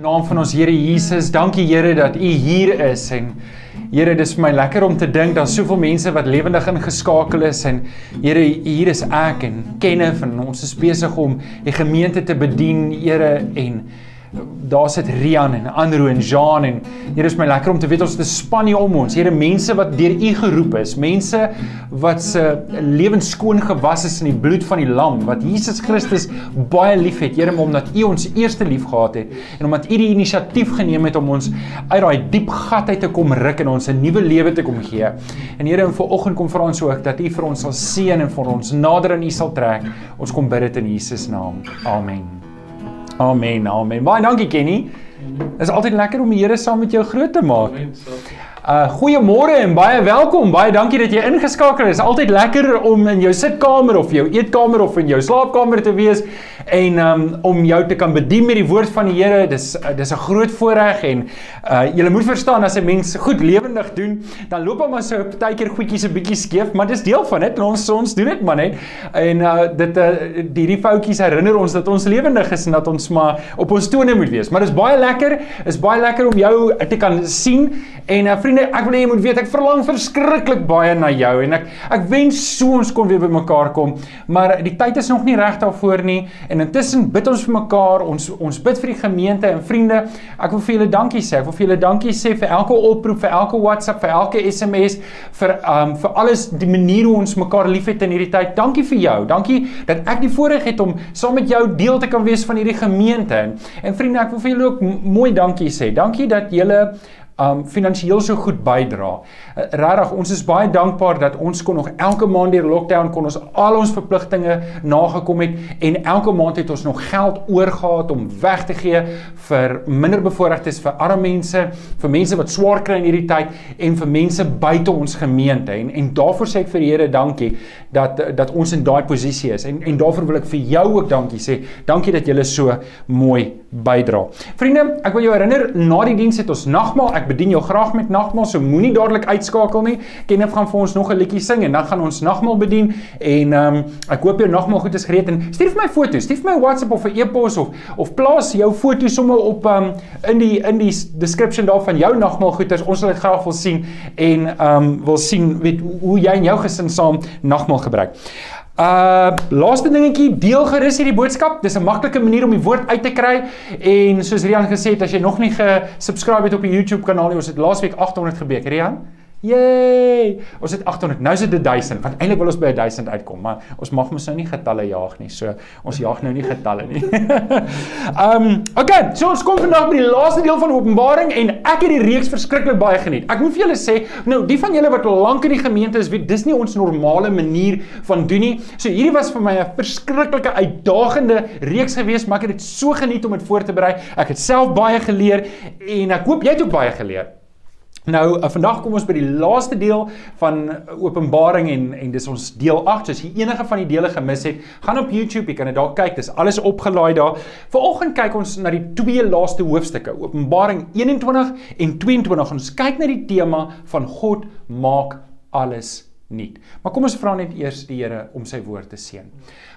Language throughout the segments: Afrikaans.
naam van ons Here Jesus, dankie Here dat U hier is en Here, dis vir my lekker om te dink daar's soveel mense wat lewendig ingeskakel is en Here, hier is ek en kenne van ons is besig om die gemeente te bedien, Here en daar sit Rian en Andrew en Jean en Here is my lekker om te weet ons het 'n span hier om ons. Here mense wat deur U geroep is, mense wat se lewens skoon gewas is in die bloed van die lam, wat Jesus Christus baie liefhet. Here omdat U ons eerste lief gehad het en omdat U die inisiatief geneem het om ons uit daai diep gat uit te kom ruk en ons 'n nuwe lewe te kom gee. En Here, in vanoggend kom vra ons ook dat U vir ons sal seën en vir ons nader aan U sal trek. Ons kom bid dit in Jesus naam. Amen. Amen. Amen. Baie dankie Kenny. Dit is altyd lekker om die Here saam met jou groot te maak. Uh goeiemôre en baie welkom. Baie dankie dat jy ingeskakel is. Altyd lekker om in jou sitkamer of jou eetkamer of in jou slaapkamer te wees en um om jou te kan bedien met die woord van die Here. Dis uh, dis 'n groot voorreg en uh jy moet verstaan as 'n mens goed lewendig doen, dan loop hom maar so partykeer goedjies 'n bietjie skeef, maar dis deel van dit en ons ons doen dit maar net. En uh dit uh hierdie foutjies herinner ons dat ons lewendig is en dat ons maar op ons tone moet wees. Maar dis baie lekker, is baie lekker om jou te kan sien en uh vriende, ek wil hê jy moet weet ek verlang verskriklik baie na jou en ek ek wens so ons kon weer bymekaar kom, maar die tyd is nog nie reg daarvoor nie en En intussen bid ons vir mekaar, ons ons bid vir die gemeente en vriende. Ek wil vir julle dankie sê. Ek wil vir julle dankie sê vir elke oproep, vir elke WhatsApp, vir elke SMS, vir um vir alles die manier hoe ons mekaar liefhet in hierdie tyd. Dankie vir jou. Dankie dat ek die voorreg het om saam met jou deel te kan wees van hierdie gemeente. En, en vriende, ek wil vir julle ook mooi dankie sê. Dankie dat julle um finansiëel so goed bydra. Uh, Regtig, ons is baie dankbaar dat ons kon nog elke maand deur lockdown kon ons al ons verpligtinge nagekom het en elke maand het ons nog geld oorgehad om weg te gee vir minderbevoorregtes, vir arme mense, vir mense wat swaar kry in hierdie tyd en vir mense buite ons gemeente. En en daarvoor sê ek vir die Here dankie dat dat ons in daai posisie is. En en daarvoor wil ek vir jou ook dankie sê. Dankie dat jy so mooi bydra. Vriende, ek wil jou herinner, na die diens het ons nagmaal. Ek bedien jou graag met nagmaal, so moenie dadelik uitskakel nie. Kenneth gaan vir ons nog 'n liedjie sing en dan gaan ons nagmaal bedien en ehm um, ek hoop jou nagmaal goed is gereed en stuur vir my foto's, stuur vir my WhatsApp of 'n e-pos of of plaas jou foto sommer op ehm um, in die in die description daar van jou nagmaal goeders. Ons wil dit graag wil sien en ehm um, wil sien weet hoe jy en jou gesin saam nagmaal gebruik. Uh laaste dingetjie, deel gerus hierdie boodskap. Dis 'n maklike manier om die woord uit te kry. En soos Rian gesê het, as jy nog nie gesubscribe het op die YouTube kanaal nie, ons het laasweek 800 gebreek, Rian. Yay! Ons het 800. Nou is dit 1000. Want eintlik wil ons by 1000 uitkom, maar ons mag mos nou nie getalle jaag nie. So ons jaag nou nie getalle nie. um, okay, so ons kom vandag by die laaste deel van Openbaring en ek het die reeks verskriklik baie geniet. Ek moet vir julle sê, nou die van julle wat al lank in die gemeente is, weet dis nie ons normale manier van doen nie. So hierdie was vir my 'n verskriklike uitdagende reeks geweest, maar ek het dit so geniet om dit voor te berei. Ek het self baie geleer en ek hoop jy het ook baie geleer. Nou, uh, vandag kom ons by die laaste deel van Openbaring en en dis ons deel 8. As jy enige van die dele gemis het, gaan op YouTube, jy kan dit daar kyk. Dis alles opgelaai daar. Vanoggend kyk ons na die twee laaste hoofstukke, Openbaring 21 en 22. Ons kyk na die tema van God maak alles nuut. Maar kom ons vra net eers die Here om sy woord te seën.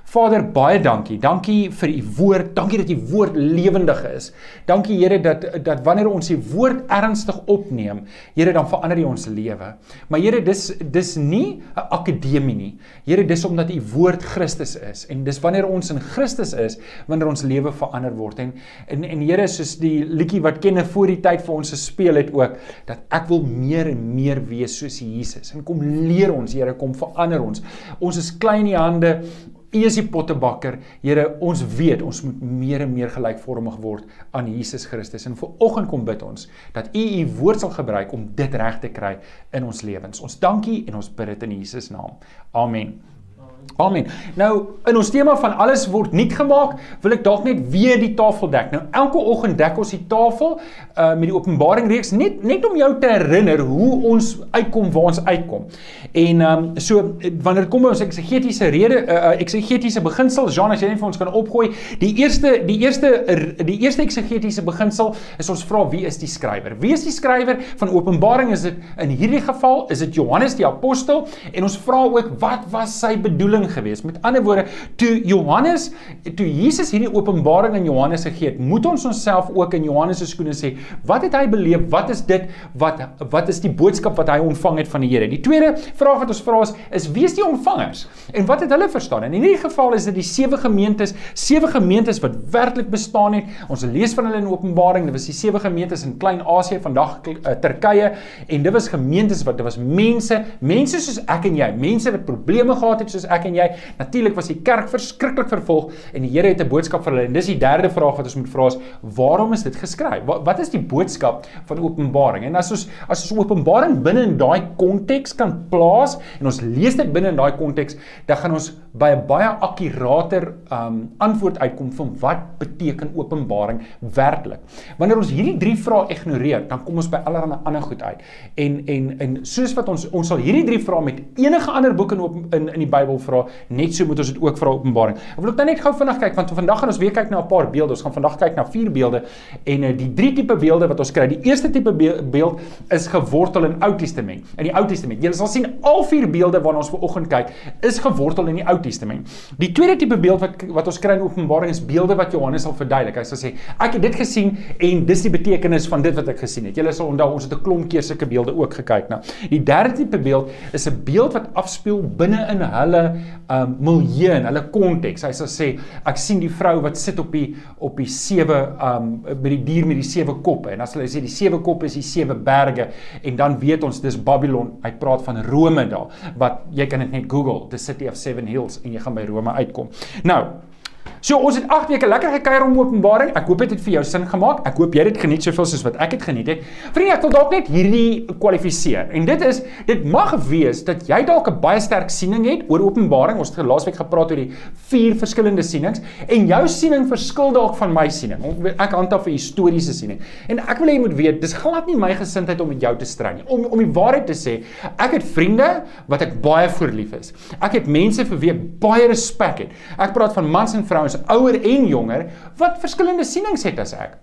Vader, baie dankie. Dankie vir u woord. Dankie dat u woord lewendig is. Dankie Here dat dat wanneer ons die woord ernstig opneem, Here dan verander u ons lewe. Maar Here, dis dis nie 'n akademie nie. Here, dis omdat u woord Christus is en dis wanneer ons in Christus is wanneer ons lewe verander word. En en, en Here, soos die liedjie wat kenne voor die tyd vir ons gespeel het ook, dat ek wil meer en meer wees soos Jesus. En kom leer ons, Here, kom verander ons. Ons is klein in die hande U is die pottebakker. Here, ons weet ons moet meer en meer gelykvormig word aan Jesus Christus. En vir oggend kom bid ons dat U U woord sal gebruik om dit reg te kry in ons lewens. Ons dankie en ons bid dit in Jesus naam. Amen. Amen. Nou in ons tema van alles word nuut gemaak, wil ek dalk net weer die tafel dek. Nou elke oggend dek ons die tafel uh met die Openbaring reeks net net om jou te herinner hoe ons uitkom waar ons uitkom. En um so wanneer kom ons eksegetiese rede uh eksegetiese beginsel, Jean as jy net vir ons kan opgooi, die eerste die eerste die eerste eksegetiese beginsel is ons vra wie is die skrywer? Wie is die skrywer van Openbaring? Is dit in hierdie geval is dit Johannes die apostel en ons vra ook wat was sy bedoeling bedoeling gewees. Met ander woorde, toe Johannes, toe Jesus hierdie openbaring aan Johannes gegee het, moet ons onsself ook in Johannes se skoene sê, wat het hy beleef? Wat is dit wat wat is die boodskap wat hy ontvang het van die Here? Die tweede vraag wat ons vra is, is wie is die ontvangers? En wat het hulle verstaan? En in hierdie geval is dit die sewe gemeentes, sewe gemeentes wat werklik bestaan het. Ons lees van hulle in Openbaring. Dit was die sewe gemeentes in Klein-Asië, vandag uh, Turkye, en dit was gemeentes wat dit was mense, mense soos ek en jy, mense wat probleme gehad het soos ek en jy. Natuurlik was die kerk verskriklik vervolg en die Here het 'n boodskap vir hulle. En dis die derde vraag wat ons moet vra is, waarom is dit geskryf? Wat, wat is die boodskap van Openbaring? En as ons as ons Openbaring binne in daai konteks kan plaas en ons lees dit binne in daai konteks, dan gaan ons by 'n baie akkurater um antwoord uitkom van wat beteken Openbaring werklik. Wanneer ons hierdie drie vrae ignoreer, dan kom ons by allerlei ander goed uit. En en en soos wat ons ons sal hierdie drie vrae met enige ander boek in in in die Bybel vra, net so moet ons dit ook vra Openbaring. Ek wil ook nou net gou vinnig kyk want vandag gaan ons weer kyk na 'n paar beelde. Ons gaan vandag kyk na vier beelde en uh, die drie tipe beelde wat ons kry. Die eerste tipe beeld is gewortel in Ou Testament. In die Ou Testament. Jy sal sien al vier beelde waarna ons vanoggend kyk, is gewortel in die Ou Testament. Die tweede tipe beeld wat wat ons kry in Openbaring is beelde wat Johannes sal verduidelik. Hy sal sê, ek het dit gesien en dis die betekenis van dit wat ek gesien het. Julle sal onthou ons het 'n klomp keer sulke beelde ook gekyk na. Die derde tipe beeld is 'n beeld wat afspeel binne in hulle um milieu en hulle konteks. Hy sal sê, ek sien die vrou wat sit op die op die sewe um by die dier met die sewe koppe en as hulle sê die sewe koppe is die sewe berge en dan weet ons dis Babylon. Hy praat van Rome daar wat jy kan dit net Google, the city of seven hills en jy gaan by Rome uitkom. Nou, So ons het 8 weke lekker gekuier om Openbaring. Ek hoop dit het vir jou sin gemaak. Ek hoop jy het dit geniet soveel soos wat ek dit geniet het. Vriende, ek wil dalk net hierdie kwalifiseer. En dit is dit mag wees dat jy dalk 'n baie sterk siening het oor Openbaring. Ons het laasweek gepraat oor die vier verskillende sienings en jou siening verskil dalk van my siening. Ek handhaaf 'n historiese siening. En ek wil hê jy moet weet, dis glad nie my gesindheid om met jou te stry nie. Om om die waarheid te sê, ek het vriende wat ek baie voorlief is. Ek het mense vir wie ek baie respek het. Ek praat van mans en vrouens ouer en jonger wat verskillende sienings het as ek.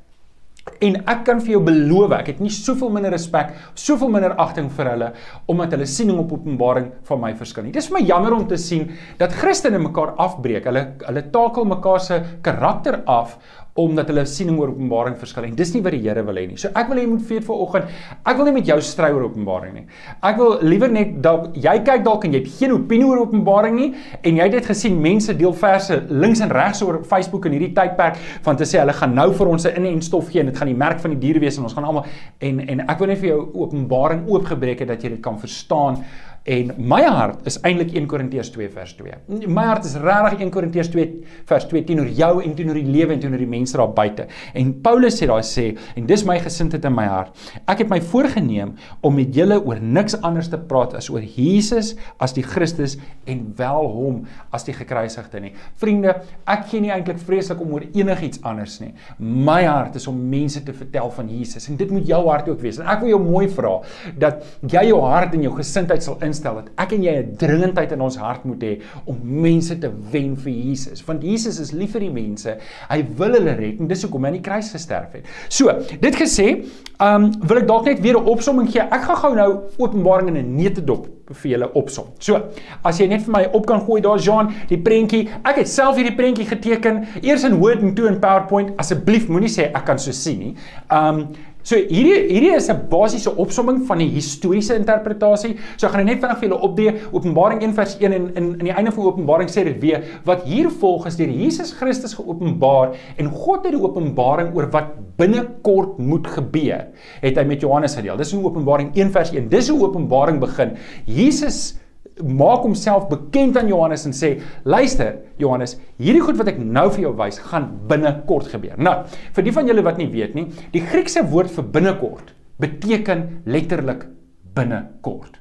En ek kan vir jou beloof, ek het nie soveel minder respek, soveel minder agting vir hulle omdat hulle siening op Openbaring van my verskil nie. Dis vir my jammer om te sien dat Christene mekaar afbreek. Hulle hulle takel mekaar se karakter af omdat hulle siening oor Openbaring verskil en dis nie wat die Here wil hê nie. So ek wil hê jy moet weet vanoggend, ek wil nie met jou stry oor Openbaring nie. Ek wil liewer net dalk jy kyk dalk en jy het geen opinie oor Openbaring nie en jy het dit gesien mense deel verse links en regs oor Facebook in hierdie tydperk van te sê hulle gaan nou vir ons 'n inenstof gee en dit gaan die merk van die diere wees en ons gaan almal en en ek wil net vir jou Openbaring oopgebreek het dat jy dit kan verstaan En my hart is eintlik 1 Korintiërs 2 vers 2. My hart is regtig 1 Korintiërs 2 vers 2 teenoor jou en teenoor die lewe en teenoor die mense daar buite. En Paulus sê daai sê en dis my gesindheid in my hart. Ek het my voorgenem om met julle oor niks anders te praat as oor Jesus as die Christus en wel hom as die gekruisigde nie. Vriende, ek gee nie eintlik vreeslik om oor enigiets anders nie. My hart is om mense te vertel van Jesus en dit moet jou hart ook wees. En ek wil jou mooi vra dat jy jou hart en jou gesindheid sal instel dat ek en jy 'n dringendheid in ons hart moet hê om mense te wen vir Jesus. Want Jesus is lief vir die mense. Hy wil hulle red en dis hoekom hy aan die kruis gesterf het. So, dit gesê, um wil ek dalk net weer 'n opsomming gee. Ek gaan gou nou Openbaring in 'n neutedop vir julle opsom. So, as jy net vir my op kan gooi daar Jean, die prentjie. Ek het self hierdie prentjie geteken, eers in Word en toe in PowerPoint. Asseblief moenie sê ek kan so sien nie. Um So hierdie hierdie is 'n basiese opsomming van die historiese interpretasie. So ek gaan net vinnig vir julle opdee Openbaring 1 vers 1 en in in die einde van Openbaring sê dit weer wat hier volg is deur Jesus Christus geopenbaar en God het die openbaring oor wat binnekort moet gebeur het hy met Johannes gedeel. Dis in Openbaring 1 vers 1. Dis hoe Openbaring begin. Jesus maak homself bekend aan Johannes en sê: "Luister, Johannes, hierdie goed wat ek nou vir jou wys, gaan binnekort gebeur." Nou, vir die van julle wat nie weet nie, die Griekse woord vir binnekort beteken letterlik binnekort.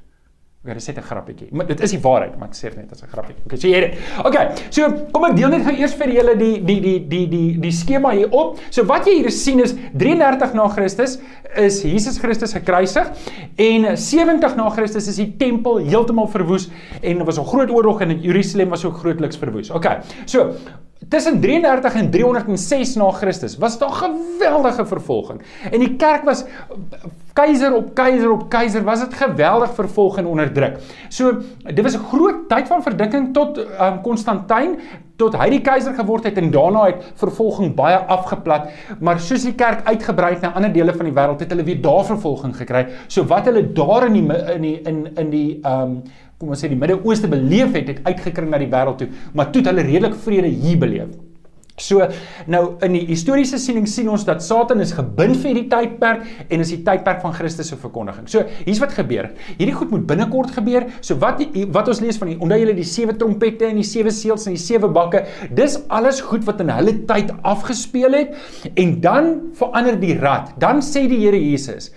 Okay, dit sê 'n grappietjie. Maar dit is die waarheid, maar ek sê net as 'n grappietjie. Okay, so jy dit. Okay, so kom ek deel net gou eers vir julle die die die die die die skema hier op. So wat jy hier sien is 33 na Christus is Jesus Christus gekruisig en 70 na Christus is die tempel heeltemal verwoes en daar was 'n groot oorlog in Jerusalem was ook grootliks verwoes. Okay. So tussen 33 en 306 na Christus was daar geweldige vervolging. En die kerk was keiser op keiser op keiser, was dit geweldig vervolg en onderdruk. So dit was 'n groot tyd van verdrukking tot um, Konstantin tot hy die keiser geword het en daarna het vervolging baie afgeplat, maar soos die kerk uitgebrei het na ander dele van die wêreld, het hulle weer daar vervolging gekry. So wat hulle daar in die in die in in die ehm um, kom ons sê die Midde-Ooste beleef het, het uitgekring na die wêreld toe, maar toe het hulle redelik vrede hier beleef. So nou in die historiese siening sien ons dat Satan is gebind vir hierdie tydperk en is die tydperk van Christus se verkondiging. So hier's wat gebeur. Hierdie goed moet binnekort gebeur. So wat wat ons lees van die onthou julle die sewe trompette en die sewe seels en die sewe bakke, dis alles goed wat in hulle tyd afgespeel het en dan verander die rad. Dan sê die Here Jesus,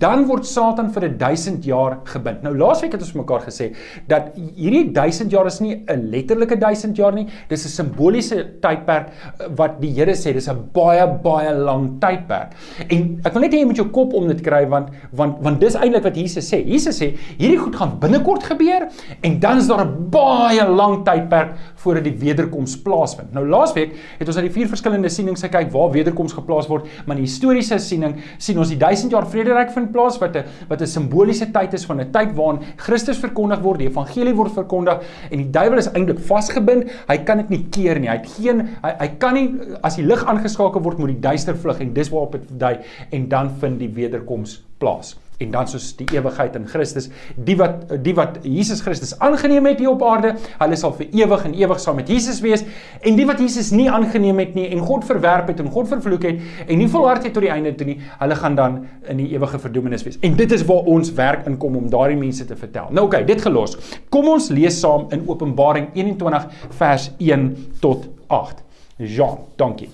dan word Satan vir 'n 1000 jaar gebind. Nou laasweek het ons mekaar gesê dat hierdie 1000 jaar is nie 'n letterlike 1000 jaar nie, dis 'n simboliese tydperk wat die Here sê dis 'n baie baie lang tydperk. En ek wil net hê jy moet jou kop om dit kry want want want dis eintlik wat Jesus sê. Jesus sê hierdie goed gaan binnekort gebeur en dan is daar 'n baie lang tydperk voordat die wederkoms plaasvind. Nou laasweek het ons na die vier verskillende sienings gekyk waar wederkoms geplaas word, maar in die historiese siening sien ons die 1000 jaar vrederyk vind plaas wat 'n wat 'n simboliese tyd is van 'n tyd waarin Christus verkondig word, die evangelie word verkondig en die duiwel is eintlik vasgebind. Hy kan dit nie keer nie. Hy het geen hy, hy kan nie as die lig aangeskakel word moet die duister vlug en dis waarop dit dui en dan vind die wederkoms plaas. En dan soos die ewigheid in Christus die wat die wat Jesus Christus aangeneem het hier op aarde hulle sal vir ewig en ewig saam met Jesus wees. En die wat Jesus nie aangeneem het nie en God verwerp het en God vervloek het en nie volhard het tot die einde toe nie hulle gaan dan in die ewige verdoemenis wees. En dit is waar ons werk inkom om daardie mense te vertel. Nou oké okay, dit gelos. Kom ons lees saam in Openbaring 21 vers 1 tot 8 Jean, dankie.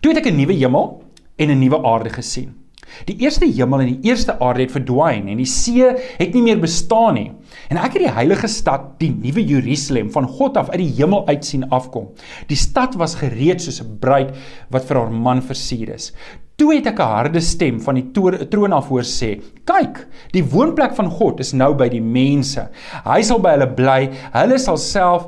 Toe het ek 'n nuwe hemel en 'n nuwe aarde gesien. Die eerste hemel en die eerste aarde het verdwyn en die see het nie meer bestaan nie. En ek het die heilige stad, die nuwe Jerusalem van God af uit die hemel uit sien afkom. Die stad was gereed soos 'n bruid wat vir haar man versier is. Toe het ek 'n harde stem van die troon af hoor sê: "Kyk, die woonplek van God is nou by die mense. Hy sal by hulle bly. Hulle sal self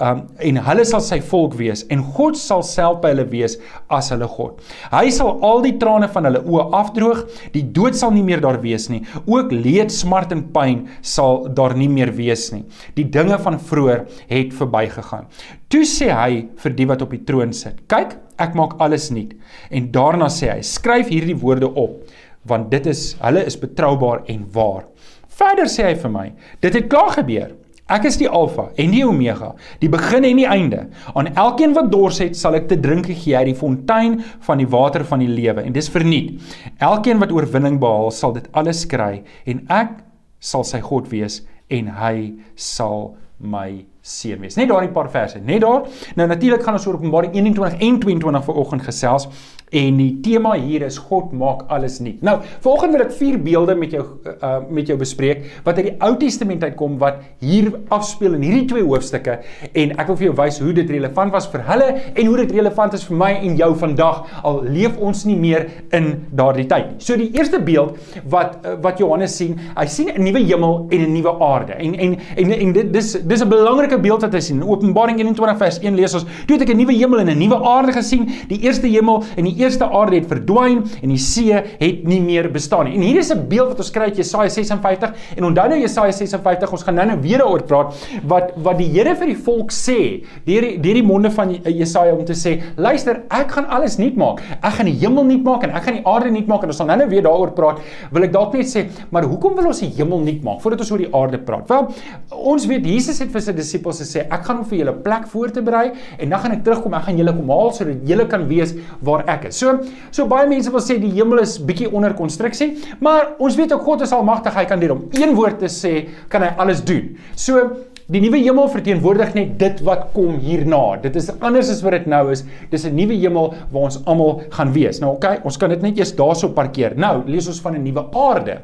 um, en hulle sal sy volk wees en God sal self by hulle wees as hulle God. Hy sal al die trane van hulle oë afdroog. Die dood sal nie meer daar wees nie. Ook leed, smart en pyn sal daar nie meer wees nie. Die dinge van vroeër het verbygegaan." Toe sê hy vir die wat op die troon sit: "Kyk, ek maak alles nuut. En daarna sê hy: Skryf hierdie woorde op, want dit is hulle is betroubaar en waar. Verder sê hy vir my: Dit het klaar gebeur. Ek is die Alfa en die Omega, die begin en die einde. Aan elkeen wat dors het, sal ek te drink gee uit die fontein van die water van die lewe en dis verniet. Elkeen wat oorwinning behaal, sal dit alles kry en ek sal sy God wees en hy sal my seën wees. Net daardie paar verse, net daar. Nou natuurlik gaan ons oor Openbaring 21 en 22 vanoggend gesels en die tema hier is God maak alles nuut. Nou, vanoggend wil ek vier beelde met jou uh, met jou bespreek wat uit die Ou Testament uitkom wat hier afspeel in hierdie twee hoofstukke en ek wil vir jou wys hoe dit relevant was vir hulle en hoe dit relevant is vir my en jou vandag al leef ons nie meer in daardie tyd. So die eerste beeld wat uh, wat Johannes sien, hy sien 'n nuwe hemel en 'n nuwe aarde. En en en, en dit dis dis 'n belangrike beeld wat hy sien. In Openbaring 21 vers 1 lees ons: "Toe het ek 'n nuwe hemel en 'n nuwe aarde gesien. Die eerste hemel en die eerste aarde het verdwyn en die see het nie meer bestaan nie." En hier is 'n beeld wat ons kry uit Jesaja 56 en onthou nou Jesaja 56, ons gaan nou-nou weer daaroor praat wat wat die Here vir die volk sê deur die deur die monde van Jesaja om te sê: "Luister, ek gaan alles nuut maak. Ek gaan die hemel nuut maak en ek gaan die aarde nuut maak." En ons sal nou-nou weer daaroor praat. Wil ek dalk net sê, maar hoekom wil ons die hemel nuut maak voordat ons oor die aarde praat? Wel, ons weet Jesus het vir sy disippels gesê ek gaan vir julle plek voor te berei en dan gaan ek terugkom ek gaan julle kom haal sodat julle kan weet waar ek is. So so baie mense wil sê die hemel is bietjie onder konstruksie, maar ons weet ook God is almagtig, hy kan dit om een woord te sê, kan hy alles doen. So Die nuwe hemel verteenwoordig net dit wat kom hierna. Dit is anders as wat dit nou is. Dis 'n nuwe hemel waar ons almal gaan wees. Nou oké, okay, ons kan dit net eers daarso parkeer. Nou, lees ons van 'n nuwe aarde.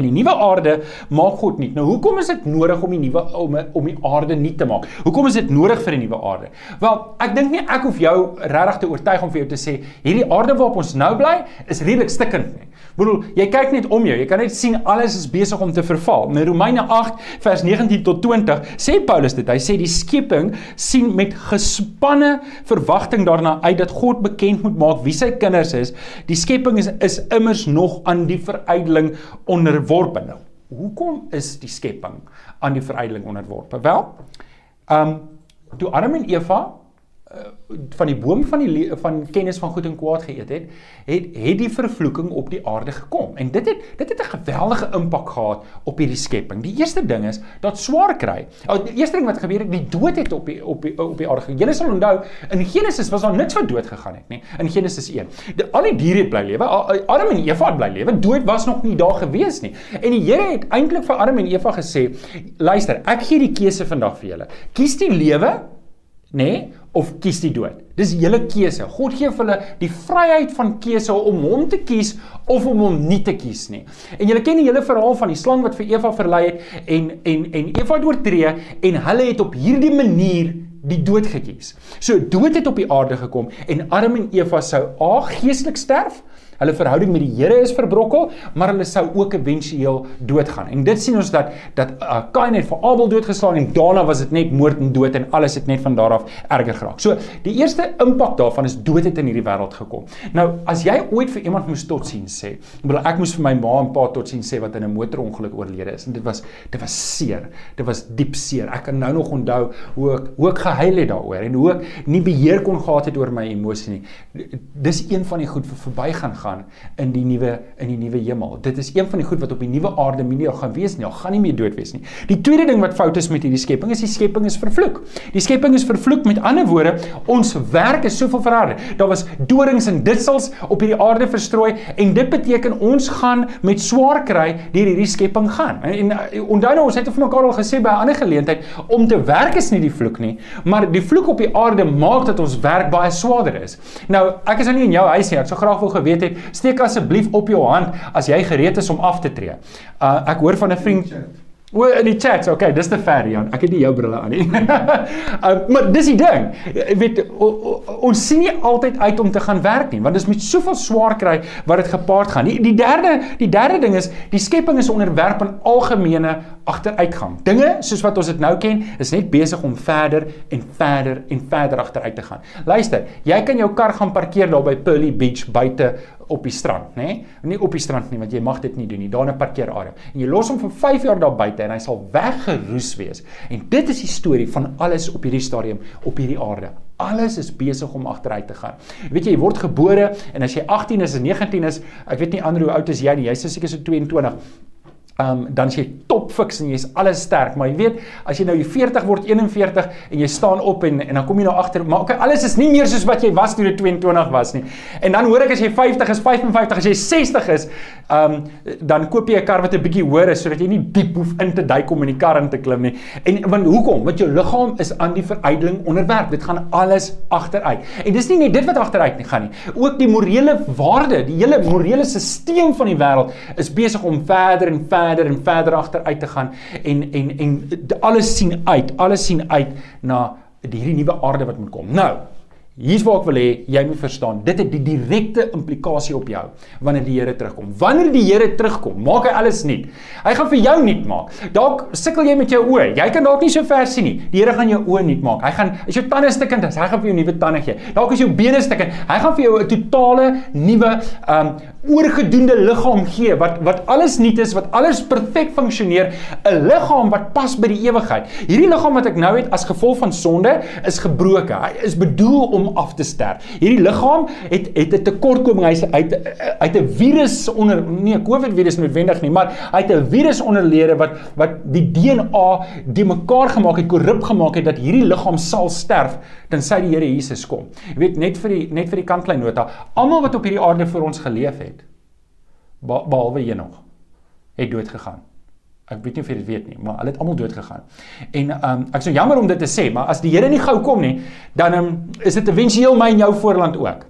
In die nuwe aarde maak God nie. Nou hoekom is dit nodig om die nuwe om om die aarde nie te maak? Hoekom is dit nodig vir 'n nuwe aarde? Wel, ek dink nie ek hoef jou regtig te oortuig om vir jou te sê hierdie aarde waarop ons nou bly is redelik stikkend nie. Bedoel, jy kyk net om jou, jy kan net sien alles is besig om te verval. In Romeine 8 vers 19 tot 20 sê Paulus dit. Hy sê die skepping sien met gespanne verwagting daarna uit dat God bekend moet maak wie sy kinders is. Die skepping is is immers nog aan die verydeling onder onderworpe nou. Hoekom is die skepping aan die verydeling onderworpe? Wel, ehm um, toe Adam en Eva van die boom van die van kennis van goed en kwaad geëet het, het het die vervloeking op die aarde gekom. En dit het dit het 'n geweldige impak gehad op hierdie skepping. Die eerste ding is dat swaar kry. Oh, die eerste ding wat gebeur het, die dood het op die op die op die aarde. Julle sal onthou, in Genesis was daar niks wat dood gegaan het nie. In Genesis 1. Die, al die diere het bly lewe. Adam en Eva het bly lewe. Dood was nog nie daar gewees nie. En die Here het eintlik vir Adam en Eva gesê, luister, ek gee die keuse vandag vir julle. Kies die lewe, nê? Nee, of kies die dood. Dis julle keuse. God gee vir hulle die vryheid van keuse om hom te kies of om hom nie te kies nie. En julle ken die hele verhaal van die slang wat vir Eva verlei het en en en Eva het oortree en hulle het op hierdie manier die dood gekies. So dood het op die aarde gekom en Adam en Eva sou a geestelik sterf Hulle verhouding met die Here is verbrokkel, maar hulle sou ook éventueel doodgaan. En dit sien ons dat dat uh, Kain het vir Abel doodgeslaan en daarna was dit net moord en dood en alles het net van daar af erger geraak. So, die eerste impak daarvan is dood het in hierdie wêreld gekom. Nou, as jy ooit vir iemand moes totsiens sê, ek bedoel ek moes vir my ma en pa totsiens sê wat in 'n motorongeluk oorlede is en dit was dit was seer. Dit was diep seer. Ek kan nou nog onthou hoe ek hoe ek gehuil het daaroor en hoe ek nie beheer kon gehad het oor my emosie nie. Dis een van die goed wat verbygaan gaan in die nuwe in die nuwe hemel. Dit is een van die goed wat op die nuwe aarde minie gaan wees nie. Al gaan nie meer dood wees nie. Die tweede ding wat fout is met hierdie skepping is die skepping is vervloek. Die skepping is vervloek met ander woorde, ons werk is soveel verander. Daar was dorings en ditsels op hierdie aarde verstrooi en dit beteken ons gaan met swaar kry deur hierdie skepping gaan. En, en onthou nou ons het vir mekaar al gesê by 'n ander geleentheid om te werk is nie die vloek nie, maar die vloek op die aarde maak dat ons werk baie swaarder is. Nou, ek is nou nie in jou huis nie. Ek sou graag wou geweet het Steek asseblief op jou hand as jy gereed is om af te tree. Uh ek hoor van 'n vriend O in die chat. Okay, dis te ver Jan. Ek het nie jou brille aan nie. uh, maar dis die ding. Jy weet o, o, ons sien nie altyd uit om te gaan werk nie, want dit is met soveel swaar kry wat dit gepaard gaan. Die, die derde die derde ding is die skepping is onderwerp aan algemene agteruitgang. Dinge soos wat ons dit nou ken, is net besig om verder en verder en verder agteruit te gaan. Luister, jy kan jou kar gaan parkeer daar by Pearly Beach buite op die strand, nê? Nee? Nie op die strand nie, want jy mag dit nie doen nie. Daar 'n parkeerarea. En jy los hom vir 5 jaar daar buite en hy sal weggeroes wees. En dit is die storie van alles op hierdie stadium op hierdie aarde. Alles is besig om agteruit te gaan. Weet jy, jy word gebore en as jy 18 is en 19 is, ek weet nie ander hoe oud is jy nie. Jy's seker so 22 um, dan jy top fiks en jy's alles sterk, maar jy weet, as jy nou jy 40 word 41 en jy staan op en en dan kom jy nou agter, maar okay, alles is nie meer soos wat jy was toe jy 22 was nie. En dan hoor ek as jy 50 is, 55, as jy 60 is, um dan koop jy 'n kar wat 'n bietjie hoër is sodat jy nie diep hoef in te duik om in die kar in te klim nie. En want hoekom? Want jou liggaam is aan die verydeling onderwerp. Dit gaan alles agteruit. En dis nie net dit wat agteruit nie gaan nie. Ook die morele waarde, die hele morele stelsel van die wêreld is besig om verder en verder en verder agteruit te gaan en en en alles sien uit, alles sien uit na hierdie nuwe aarde wat moet kom. Nou, Hier's waar ek wil hê jy moet verstaan. Dit het die direkte implikasie op jou wanneer die Here terugkom. Wanneer die Here terugkom, maak hy alles nuut. Hy gaan vir jou nuut maak. Dalk sukkel jy met jou oë. Jy kan dalk nie so ver sien nie. Die Here gaan jou oë nuut maak. Hy gaan as jou tande stikkend is, hy gaan vir jou nuwe tande gee. Dalk is jou bene stikkend. Hy gaan vir jou 'n totale nuwe um oorgedoende liggaam gee wat wat alles nuut is, wat alles perfek funksioneer, 'n liggaam wat pas by die ewigheid. Hierdie liggaam wat ek nou het as gevolg van sonde is gebroken. Hy is bedoel om af te sterf. Hierdie liggaam het het 'n tekortkoming. Hy's uit uit 'n virus onder nee, COVID virus noodwendig nie, maar hy het 'n virus onderlede wat wat die DNA die mekaar gemaak het, korrup gemaak het dat hierdie liggaam sal sterf tensy die Here Jesus kom. Jy weet net vir die net vir die kantlyn nota, almal wat op hierdie aarde vir ons geleef het, behalwe Henog, het dood gegaan. Ek weet nie of jy dit weet nie, maar hulle het almal dood gegaan. En um ek sou jammer om dit te sê, maar as die Here nie gou kom nie, dan um, is dit éventueel my en jou voorland ook.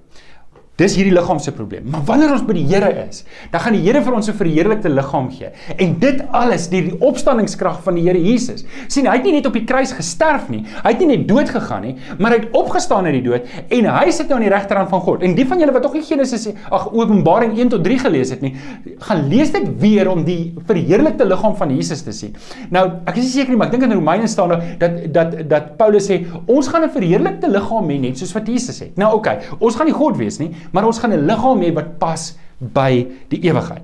Dis hierdie liggaam se probleem. Maar wanneer ons by die Here is, dan gaan die Here vir ons 'n verheerlikte liggaam gee. En dit alles deur die opstandingskrag van die Here Jesus. sien, hy het nie net op die kruis gesterf nie. Hy het nie net dood gegaan nie, maar hy het opgestaan uit die dood en hy sit nou aan die regterhand van God. En die van julle wat nog nie Genesis ag Openbaring 1 tot 3 gelees het nie, gaan lees dit weer om die verheerlikte liggaam van Jesus te sien. Nou, ek is nie seker nie, maar ek dink in Romeine staan daar dat dat dat Paulus sê ons gaan 'n verheerlikte liggaam hê net soos wat Jesus het. Nou oké, okay, ons gaan nie God wees nie, maar ons gaan 'n liggaam hê wat pas by die ewigheid.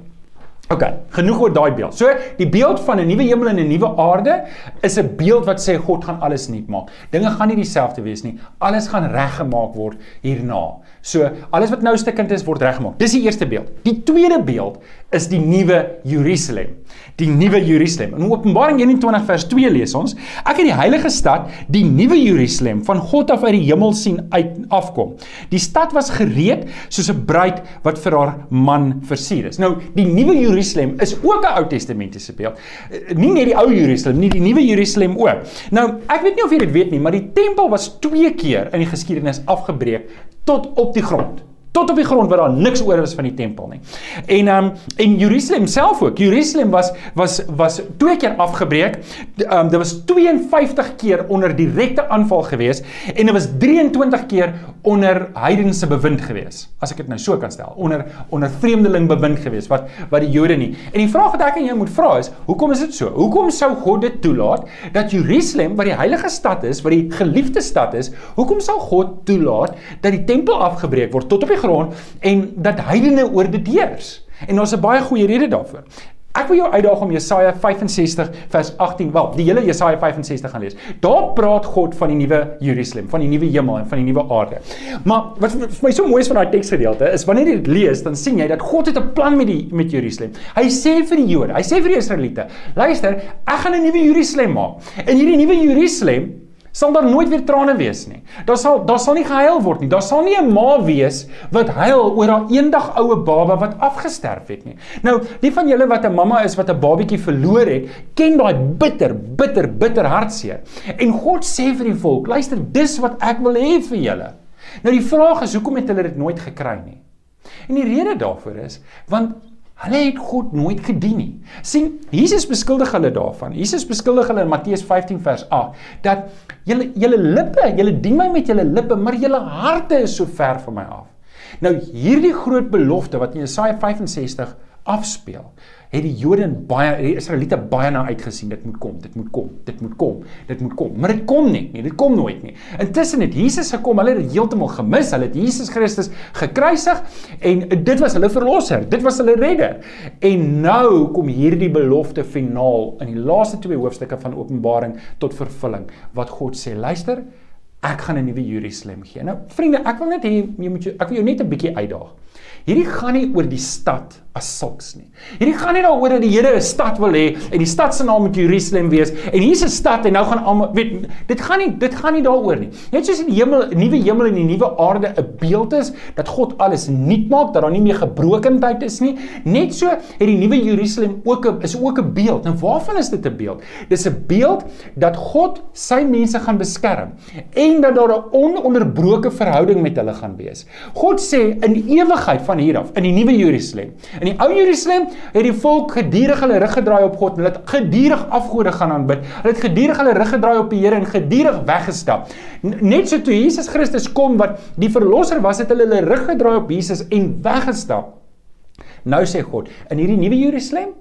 OK, genoeg oor daai beeld. So, die beeld van 'n nuwe hemel en 'n nuwe aarde is 'n beeld wat sê God gaan alles nuut maak. Dinge gaan nie dieselfde wees nie. Alles gaan reggemaak word hierna. So, alles wat nou stukkend is, word reggemaak. Dis die eerste beeld. Die tweede beeld is die nuwe Jerusalem die nuwe Jerusalem. In Openbaring 21 vers 2 lees ons: Ek het die heilige stad, die nuwe Jerusalem, van God af uit die hemel sien uit afkom. Die stad was gereed soos 'n bruid wat vir haar man versier is. Nou, die nuwe Jerusalem is ook 'n Ou Testamentiese beeld. Eh, nie net die ou Jerusalem nie, die nuwe Jerusalem ook. Nou, ek weet nie of jy dit weet nie, maar die tempel was twee keer in die geskiedenis afgebreek tot op die grond tot op die grond waar daar niks oor was van die tempel nie. En ehm um, en Jerusalem self ook. Jerusalem was was was twee keer afgebreek. Ehm um, dit was 52 keer onder direkte aanval gewees en dit was 23 keer onder heidense bewind gewees. As ek dit nou so kan stel, onder onder vreemdeling bewind gewees wat wat die Jode nie. En die vraag wat ek aan jou moet vra is, hoekom is dit so? Hoekom sou God dit toelaat dat Jerusalem, wat die heilige stad is, wat die geliefde stad is, hoekom sou God toelaat dat die tempel afgebreek word tot op die grond en dat heidene oor dit heers. En daar's 'n baie goeie rede daarvoor. Ek wil jou uitdaag om Jesaja 65 vers 18, wel, die hele Jesaja 65 gaan lees. Daar praat God van die nuwe Jerusalem, van die nuwe hemel en van die nuwe aarde. Maar wat vir my so mooi is van daai teksgedeelte is wanneer jy dit lees, dan sien jy dat God het 'n plan met die met Jerusalem. Hy sê vir die Jode, hy sê vir die Israeliete, luister, ek gaan 'n nuwe Jerusalem maak. En hierdie nuwe Jerusalem sal daar nooit weer trane wees nie. Daar sal daar sal nie gehuil word nie. Daar sal nie 'n ma wees wat huil oor haar eendag oue baba wat afgesterf het nie. Nou, die van julle wat 'n mamma is wat 'n babatjie verloor het, ken daai bitter, bitter, bitter hartseer. En God sê vir die volk, luister, dis wat ek wil hê vir julle. Nou die vraag is, hoekom het hulle dit nooit gekry nie? En die rede daarvoor is want Hulle het God nooit gedien nie. sien, Jesus beskuldig hulle daarvan. Jesus beskuldig hulle in Matteus 15 vers 8 dat julle julle lippe, julle dien my met julle lippe, maar julle harte is so ver van my af. Nou hierdie groot belofte wat in Jesaja 65 afspeel, het die Jode en baie die Israeliete baie na uitgesien dit moet kom, dit moet kom, dit moet kom, dit moet kom. Maar dit kom nie, nie, dit kom nooit nie. Intussen het Jesus gekom, hulle het dit heeltemal gemis. Hulle het Jesus Christus gekruisig en dit was hulle verlosser, dit was hulle redder. En nou kom hierdie belofte finaal in die laaste twee hoofstukke van Openbaring tot vervulling wat God sê, luister, ek gaan 'n nuwe Jerusalem gee. Nou vriende, ek wil net hê jy moet jou ek wil jou net 'n bietjie uitdaag. Hierdie gaan nie oor die stad as sulks nie. Hierdie gaan nie daaroor dat die Here 'n stad wil hê en die stad se naam moet Jerusalem wees en hier's 'n stad en nou gaan almal weet dit gaan nie dit gaan nie daaroor nie. Net soos die hemel, nuwe hemel en die nuwe aarde 'n beeld is dat God alles nuut maak, dat daar nie meer gebrokenheid is nie. Net so het die nuwe Jerusalem ook 'n is ook 'n beeld. Nou waarvan is dit 'n beeld? Dis 'n beeld dat God sy mense gaan beskerm en dat daar 'n ononderbroke verhouding met hulle gaan wees. God sê in ewigheid van hier af in die nuwe Jerusalem. In die ou Jerusalem het die volk gedurig hulle rug gedraai op God hulle het gedurig afgode gaan aanbid. Hulle het gedurig hulle rug gedraai op die Here en gedurig weggestap. Net so toe Jesus Christus kom wat die verlosser was, het hulle hulle rug gedraai op Jesus en weggestap. Nou sê God, in hierdie nuwe Jerusalem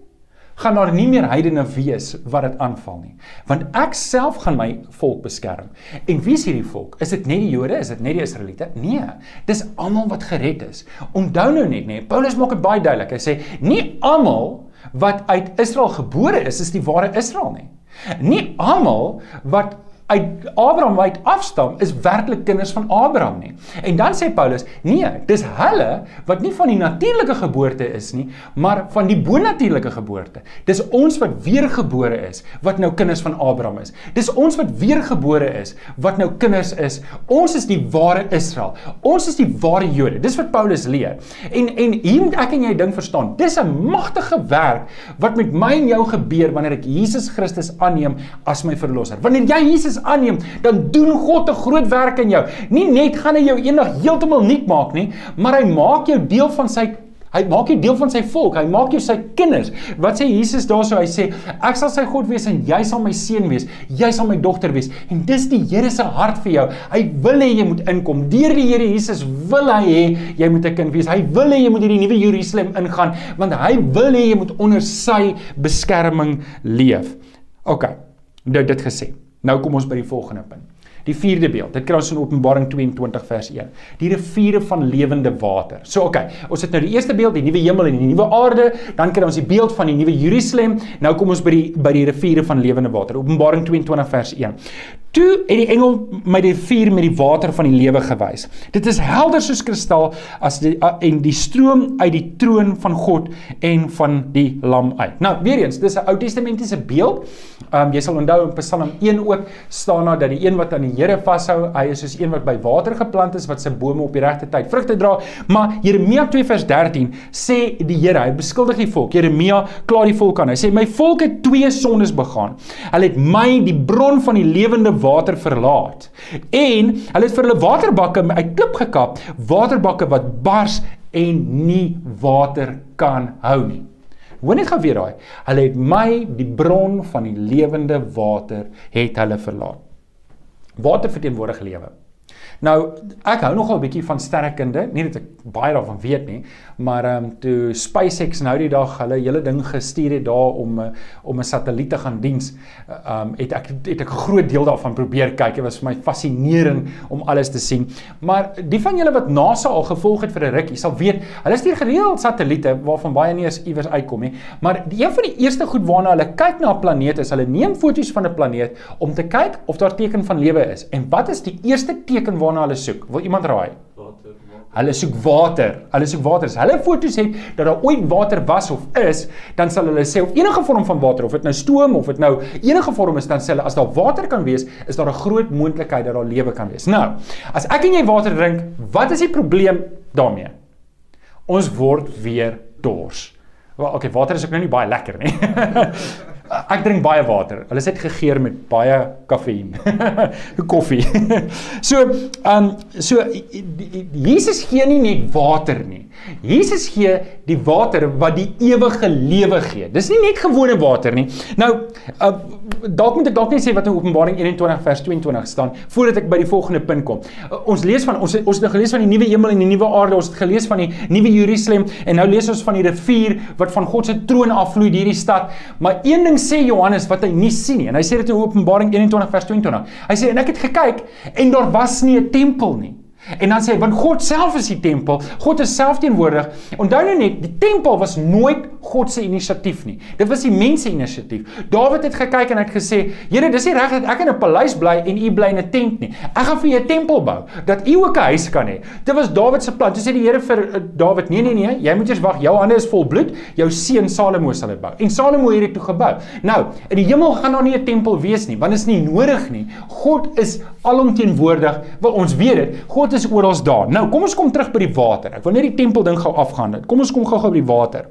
gaan daar nie meer heidene wees wat dit aanval nie. Want ek self gaan my volk beskerm. En wie is hierdie volk? Is dit net die Jode? Is dit net die Israeliete? Nee, dis almal wat gered is. Onthou nou net, nee, Paulus maak dit baie duidelik. Hy sê nie almal wat uit Israel gebore is, is die ware Israel nie. Nie almal wat uit Abraham uit afstam is werklik kinders van Abraham nie. En dan sê Paulus, nee, dis hulle wat nie van die natuurlike geboorte is nie, maar van die bonatuurlike geboorte. Dis ons wat weergebore is wat nou kinders van Abraham is. Dis ons wat weergebore is wat nou kinders is. Ons is die ware Israel. Ons is die ware Jode. Dis wat Paulus leer. En en hier moet ek en jy ding verstaan. Dis 'n magtige werk wat met my en jou gebeur wanneer ek Jesus Christus aanneem as my verlosser. Wanneer jy Jesus Jesus aanneem, dan doen God 'n groot werk in jou. Nie net gaan hy jou eendag heeltemal nuut maak nie, maar hy maak jou deel van sy Hy maak jou deel van sy volk. Hy maak jou sy kinders. Wat sê Jesus daarso? Hy sê ek sal sy God wees en jy sal my seun wees. Jy sal my dogter wees. En dis die Here se hart vir jou. Hy wil hê jy moet inkom. Deur die Here Jesus wil hy hê jy moet 'n kind wees. Hy wil hê jy moet hierdie nuwe Jerusalem ingaan want hy wil hê jy moet onder sy beskerming leef. OK. Nou dit gesê. Nou kom ons by die volgende punt. Die vierde beeld. Dit kry ons in Openbaring 22 vers 1. Die riviere van lewende water. So okay, ons het nou die eerste beeld, die nuwe hemel en die nuwe aarde, dan kry ons die beeld van die nuwe Jerusalem. Nou kom ons by die by die riviere van lewende water. Openbaring 22 vers 1. Toe het die engel my die vuur met die water van die lewe gewys. Dit is helder soos kristal as die en die stroom uit die troon van God en van die lam uit. Nou, weer eens, dis 'n Ou Testamentiese beeld. Um jy sal onthou in Psalm 1 ook staan daar dat die een wat aan die Here vashou, hy is soos een wat by water geplant is wat sy bome op die regte tyd vrugte dra. Maar Jeremia 2 vers 13 sê die Here, hy beskuldig die volk. Jeremia kla die volk aan. Hy sê my volk het twee sondes begaan. Hulle het my die bron van die lewende water verlaat. En hulle het vir hulle waterbakke uit klip gekap, waterbakke wat bars en nie water kan hou nie. Hoor net gou weer daai. Hulle het my die bron van die lewende water het hulle verlaat. Water verteenwoordig lewe. Nou, ek hou nogal 'n bietjie van sterrekunde, nie dat ek baie daarvan weet nie, maar ehm um, toe SpaceX nou die dag hulle hele ding gestuur het daar om uh, om 'n satelliet te gaan diens, ehm um, het ek het ek 'n groot deel daarvan probeer kyk. Dit was vir my fascinerend om alles te sien. Maar die van julle wat NASA al gevolg het vir 'n rukkie, sal weet, hulle stuur gereeld satelliete waarvan baie nie eens iewers uitkom nie. Maar die een van die eerste goed waarna hulle kyk na 'n planeet is hulle neem foto's van 'n planeet om te kyk of daar teken van lewe is. En wat is die eerste teken waarna hulle soek? Wil iemand raai? Hulle soek water. Hulle soek water. As hulle foto's het dat daar ooit water was of is, dan sal hulle sê of enige vorm van water of dit nou stoom of dit nou enige vorm is, dan sê hulle as daar water kan wees, is daar 'n groot moontlikheid dat daar lewe kan wees. Nou, as ek en jy water drink, wat is die probleem daarmee? Ons word weer dors. Wel, okay, water is ook nou nie baie lekker nie. ek drink baie water. Hulle sê dit gegeer met baie kafeïn. Koffie. so, ehm um, so Jesus gee nie net water nie. Jesus gee die water wat die ewige lewe gee. Dis nie net gewone water nie. Nou, uh, dalk moet ek dalk net sê wat in Openbaring 21 vers 22 staan voordat ek by die volgende punt kom. Uh, ons lees van ons ons het nou gelees van die nuwe hemel en die nuwe aarde. Ons het gelees van die nuwe Jerusalem en nou lees ons van die rivier wat van God se troon afvloei hierdie stad. Maar een ding sê Johannes wat hy nie sien nie. En hy sê dit in Openbaring 21 vers 22. Hy sê en ek het gekyk en daar was nie 'n tempel nie. En dan sê hy want God self is die tempel. God is self teenwoordig. Onthou nou net, die tempel was nooit God se inisiatief nie. Dit was die mense inisiatief. Dawid het gekyk en hy het gesê, "Here, dis nie reg dat ek in 'n paleis bly en u bly in 'n tent nie. Ek gaan vir u 'n tempel bou dat u ook 'n huis kan hê." Dit was Dawid se plan. Toe sê die Here vir uh, Dawid, "Nee, nee, nee, jy moet eers wag. Jou hande is vol bloed. Jou seun Salomo sal dit bou." En Salomo het dit toe gebou. Nou, in die hemel gaan daar nie 'n tempel wees nie, want dit is nie nodig nie. God is alomteenwoordig. Wil ons weet dit. God is oral daar. Nou, kom ons kom terug by die water. Ek wil net die tempel ding gou afgaan. Kom ons kom gou-gou by die water.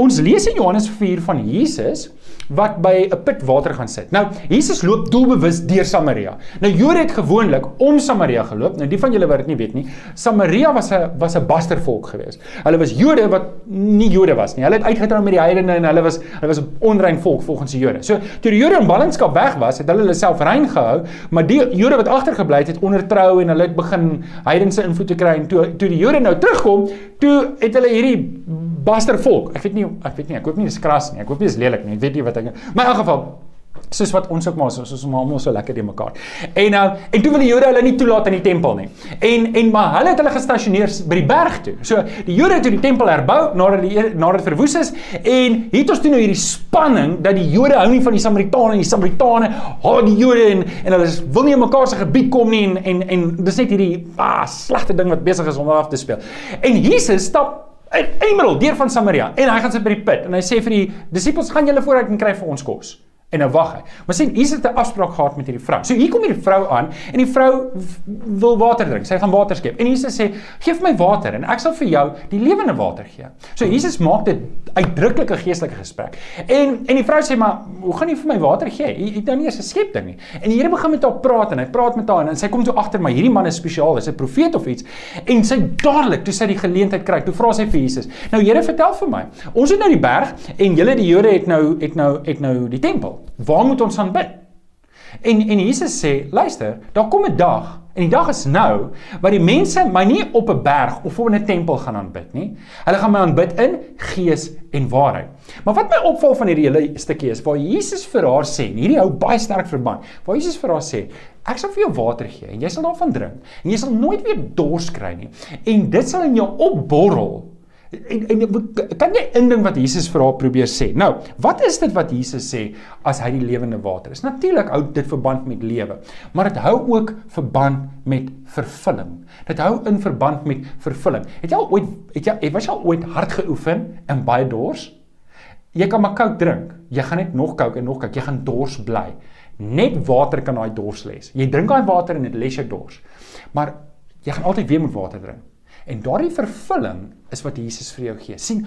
Ons lees in Johannes 4 van Jesus wat by 'n put water gaan sit. Nou, Jesus loop doelbewus deur Samaria. Nou Jode het gewoonlik om Samaria geloop. Nou die van julle wat dit nie weet nie, Samaria was 'n was 'n bastervolk geweest. Hulle was Jode wat nie Jode was nie. Hulle het uitgetrou met die heidene en hulle was hulle was 'n onrein volk volgens die Jode. So, toe die Jode in ballingskap weg was, het hulle hulle self rein gehou, maar die Jode wat agtergebly het, het ondertrou en hulle het begin heidense invloed te kry en toe toe die Jode nou terugkom, toe het hulle hierdie bastervolk. Ek weet nie ek weet nie, ek hoop nie dis kras nie. Ek hoop nie dis lelik nie. Ek weet nie wat ek Maar in elk geval soos wat ons ook maar soos ons maar almal so lekker die mekaar. En uh, en toe wil die Jode hulle nie toelaat in die tempel nie. En en maar hulle het hulle gestasioneer by die berg toe. So die Jode het toe die tempel herbou nadat die nadat verwoes is en het ons toe nou hierdie spanning dat die Jode hou nie van die Samaritane en die Samaritane haat die Jode en en hulle wil nie in mekaar se gebied kom nie en en en dis net hierdie ah slegte ding wat besig is om af te speel. En Jesus stap in middel deur van Samaria en hy gaan sit by die put en hy sê vir die disippels gaan julle vooruit en kry vir ons kos. En nou wag hy. Maar sien, hier het 'n afspraak gehad met hierdie vrou. So hier kom hierdie vrou aan en die vrou wil water drink. Sy gaan water skep. En Jesus sê: "Geef my water en ek sal vir jou die lewende water gee." So Jesus maak dit uitdruklike geestelike gesprek. En en die vrou sê: "Maar hoe gaan jy vir my water gee? Jy het nou nie eens 'n skep ding nie." En die Here begin met haar praat en hy praat met haar en sy kom toe agter maar hierdie man is spesiaal, is 'n profeet of iets. En sy dadelik toe sy die geleentheid kry, toe vra sy vir Jesus: "Nou Here, vertel vir my. Ons het nou die berg en julle die Jode het nou het nou het nou die tempel. Waar moet ons aanbid? En en Jesus sê, luister, daar kom 'n dag en die dag is nou waar die mense my nie op 'n berg of in 'n tempel gaan aanbid nie. Hulle gaan my aanbid in gees en waarheid. Maar wat my opval van hierdie hele stukkie is waar Jesus vir haar sê, en hierdie hou baie sterk verband. Waar Jesus vir haar sê, ek sal vir jou water gee en jy sal daarvan drink en jy sal nooit weer dors kry nie. En dit sal in jou opborrel En, en kan jy indink wat Jesus vir haar probeer sê? Nou, wat is dit wat Jesus sê as hy die lewende water is? Natuurlik hou dit verband met lewe, maar dit hou ook verband met vervulling. Dit hou in verband met vervulling. Het jy al ooit het jy was jy al ooit hard geoefen en baie dors? Jy kan maar koud drink. Jy gaan net nog koud en nog koud. Jy gaan dors bly. Net water kan daai dors les. Jy drink daai water en dit les jou dors. Maar jy gaan altyd weer moet water drink. En daardie vervulling is wat Jesus vir jou gee. sien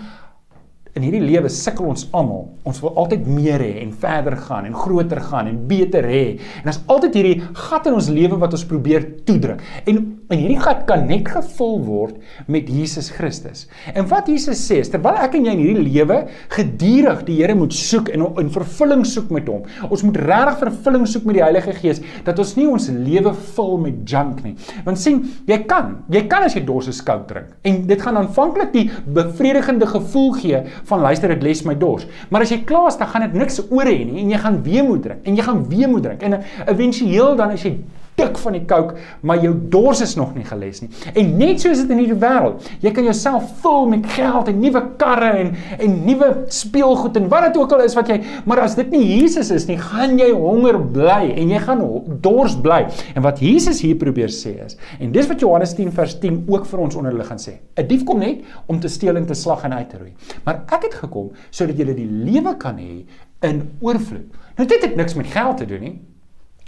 in hierdie lewe sukkel ons almal. Ons wil altyd meer hê en verder gaan en groter gaan en beter hê. En daar's altyd hierdie gat in ons lewe wat ons probeer toedruk. En en hierdie gat kan net gevul word met Jesus Christus. En wat Jesus sê is terwyl ek en jy in hierdie lewe gedurig die Here moet soek en in vervulling soek met hom. Ons moet regtig vervulling soek met die Heilige Gees dat ons nie ons lewe vul met junk nie. Want sien, jy kan, jy kan as jy dors is koud drink. En dit gaan aanvanklik die bevredigende gevoel gee van luister dit les my dors. Maar as jy klaar is, dan gaan dit niks oor hê nie en jy gaan weer moet drink en jy gaan weer moet drink. En éventueel dan as jy dik van die kook, maar jou dors is nog nie geles nie. En net so is dit in hierdie wêreld. Jy kan jouself vul met geld en nuwe karre en en nuwe speelgoed en wat dit ook al is wat jy, maar as dit nie Jesus is nie, gaan jy honger bly en jy gaan dors bly. En wat Jesus hier probeer sê is, en dis wat Johannes 10 vers 10 ook vir ons onderlig gaan sê. 'n Dief kom net om te steel en te slag en uit te roei. Maar ek het gekom sodat jy die lewe kan hê in oorvloed. Nou dit het niks met geld te doen nie.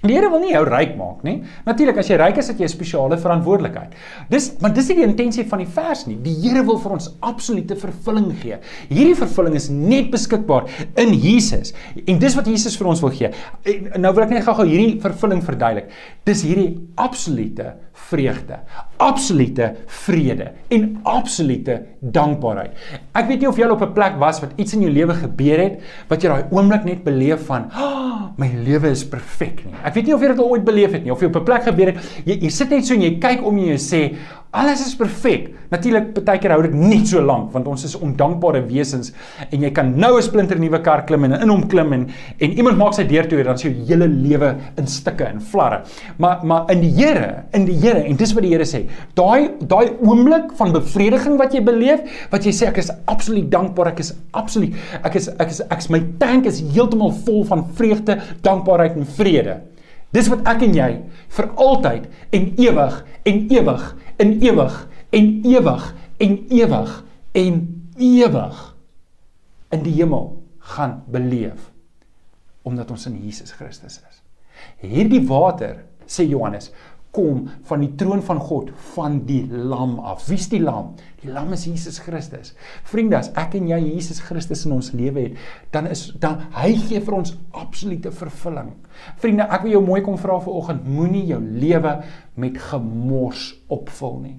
Die Here wil nie jou ryk maak nie. Natuurlik as jy ryk is, het jy 'n spesiale verantwoordelikheid. Dis maar dis nie die intensie van die vers nie. Die Here wil vir ons absolute vervulling gee. Hierdie vervulling is net beskikbaar in Jesus. En dis wat Jesus vir ons wil gee. En nou wil ek net gou-gou hierdie vervulling verduidelik. Dis hierdie absolute vreugde, absolute vrede en absolute dankbaarheid. Ek weet nie of jy op 'n plek was wat iets in jou lewe gebeur het wat jy daai oomblik net beleef van, oh, "My lewe is perfek nie." Ek weet nie of jy dit al ooit beleef het nie of jy op 'n plek gebeur het, jy, jy sit net so en jy kyk om jou en sê, Alles is perfek. Natuurlik baie keer hou dit nie so lank want ons is ondankbare wesens en jy kan nou 'n splinter nuwe kar klim en in hom klim en en iemand maak sy deur toe en dan is jou hele lewe in stukke en flarre. Maar maar in die Here, in die Here en dis wat die Here sê. Daai daai oomblik van bevrediging wat jy beleef, wat jy sê ek is absoluut dankbaar, ek is absoluut ek is ek is ek is my tank is heeltemal vol van vreugde, dankbaarheid en vrede. Dis wat ek en jy vir altyd en ewig en ewig in ewig en ewig en ewig en ewig in die hemel gaan beleef omdat ons in Jesus Christus is. Hierdie water, sê Johannes, kom van die troon van God, van die lam af. Wie's die lam? Die lam is Jesus Christus. Vriende, as ek en jy Jesus Christus in ons lewe het, dan is dan hy gee vir ons absolute vervulling. Vriende, ek wil jou mooi kom vra vanoggend, moenie jou lewe met gemors opvul nie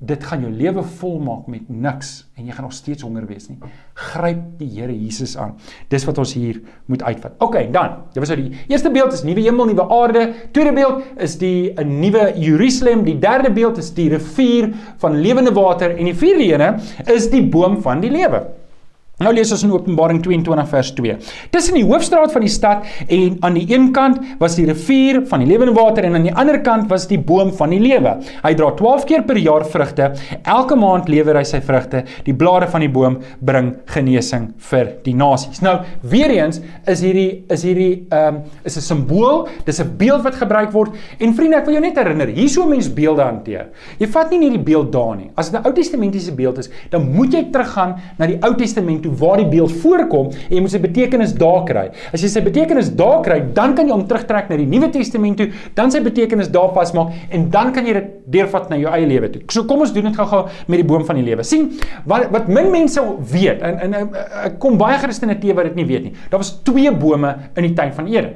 dit gaan jou lewe volmaak met niks en jy gaan nog steeds honger wees nie. Gryp die Here Jesus aan. Dis wat ons hier moet uitvat. OK, dan. Dit was nou die eerste beeld is nuwe hemel, nuwe aarde. Tweede beeld is die 'n nuwe Jerusalem. Die derde beeld is die rivier van lewende water en die vierde ene is die boom van die lewe. Nou lees ons in Openbaring 22 vers 2. Tussen die hoofstraat van die stad en aan die een kant was die rivier van die lewende water en aan die ander kant was die boom van die lewe. Hy dra 12 keer per jaar vrugte. Elke maand lewer hy sy vrugte. Die blare van die boom bring genesing vir die nasies. Nou, weer eens is hierdie is hierdie ehm um, is 'n simbool, dis 'n beeld wat gebruik word. En vriende, ek wil jou net herinner, hier so mense beelde hanteer. Jy vat nie net die beeld daar nie. As dit 'n Ou Testamentiese beeld is, dan moet jy teruggaan na die Ou Testament toe waar die beeld voorkom en jy moet sy betekenis daar kry. As jy sy betekenis daar kry, dan kan jy hom terugtrek na die Nuwe Testament toe, dan sy betekenis daar vasmaak en dan kan jy dit deurvat na jou eie lewe toe. So kom ons doen dit gou-gou met die boom van die lewe. sien wat wat min mense weet en en ek kom baie Christene te wat dit nie weet nie. Daar was twee bome in die tuin van Eden.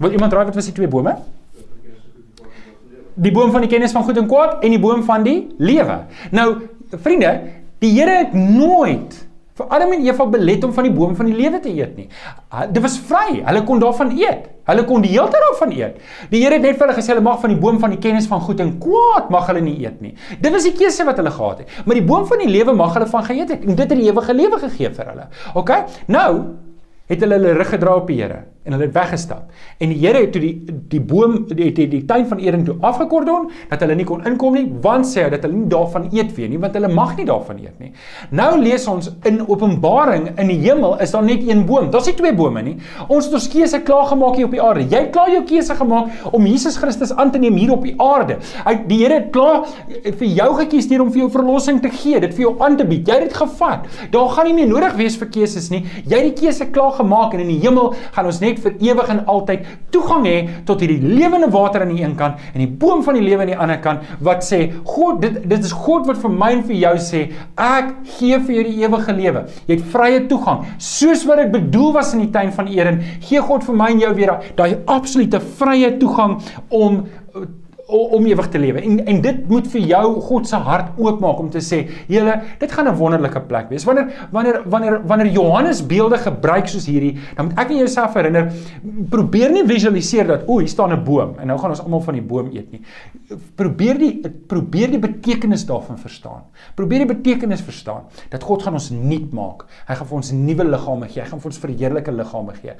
Wil iemand raai wat was die twee bome? Die boom van die kennis van goed en kwaad en die boom van die lewe. Nou, vriende, die Here het nooit vir Adam en Eva belet om van die boom van die lewe te eet nie. Dit was vry. Hulle kon daarvan eet. Hulle kon die hele tyd daarvan eet. Die Here het net vir hulle gesê hulle mag van die boom van die kennis van goed en kwaad mag hulle nie eet nie. Dit was die keuse wat hulle gehad het. Maar die boom van die lewe mag hulle van geëet het en dit het die ewige lewe gegee vir hulle. OK? Nou het hulle hulle rug gedra op die Here en hulle het weggestap. En die Here het toe die die boom die die, die tuin van Eden toe afgekordon dat hulle nie kon inkom nie want sê hy dat hulle nie daarvan eet weer nie want hulle mag nie daarvan eet nie. Nou lees ons in Openbaring in die hemel is daar net een boom. Daar's nie twee bome nie. Ons het ons keuse klaar gemaak hier op die aarde. Jy het klaar jou keuse gemaak om Jesus Christus aan te neem hier op die aarde. Hy die Here het klaar vir jou gekies deur om vir jou verlossing te gee, dit vir jou aan te bied. Jy het dit gevat. Daar gaan nie meer nodig wees vir keuses nie. Jy het die keuse klaar gemaak en in die hemel gaan ons net vir ewig en altyd toegang hê tot hierdie lewende water aan die een kant en die boom van die lewe aan die ander kant wat sê God dit dit is God wat vir my en vir jou sê ek gee vir jou die ewige lewe. Jy het vrye toegang. Soos wat dit bedoel was in die tuin van Eden, gee God vir my en jou weer daai absolute vrye toegang om om ewig te lewe. En en dit moet vir jou God se hart oopmaak om te sê, "Julle, dit gaan 'n wonderlike plek wees." Wanneer wanneer wanneer wanneer Johannes beelde gebruik soos hierdie, dan moet ek en jouself herinner, probeer nie visualiseer dat o, hier staan 'n boom en nou gaan ons almal van die boom eet nie. Probeer die probeer die betekenis daarvan verstaan. Probeer die betekenis verstaan dat God gaan ons nuut maak. Hy gaan vir ons nuwe liggame gee. Hy gaan vir ons verheerlike liggame gee.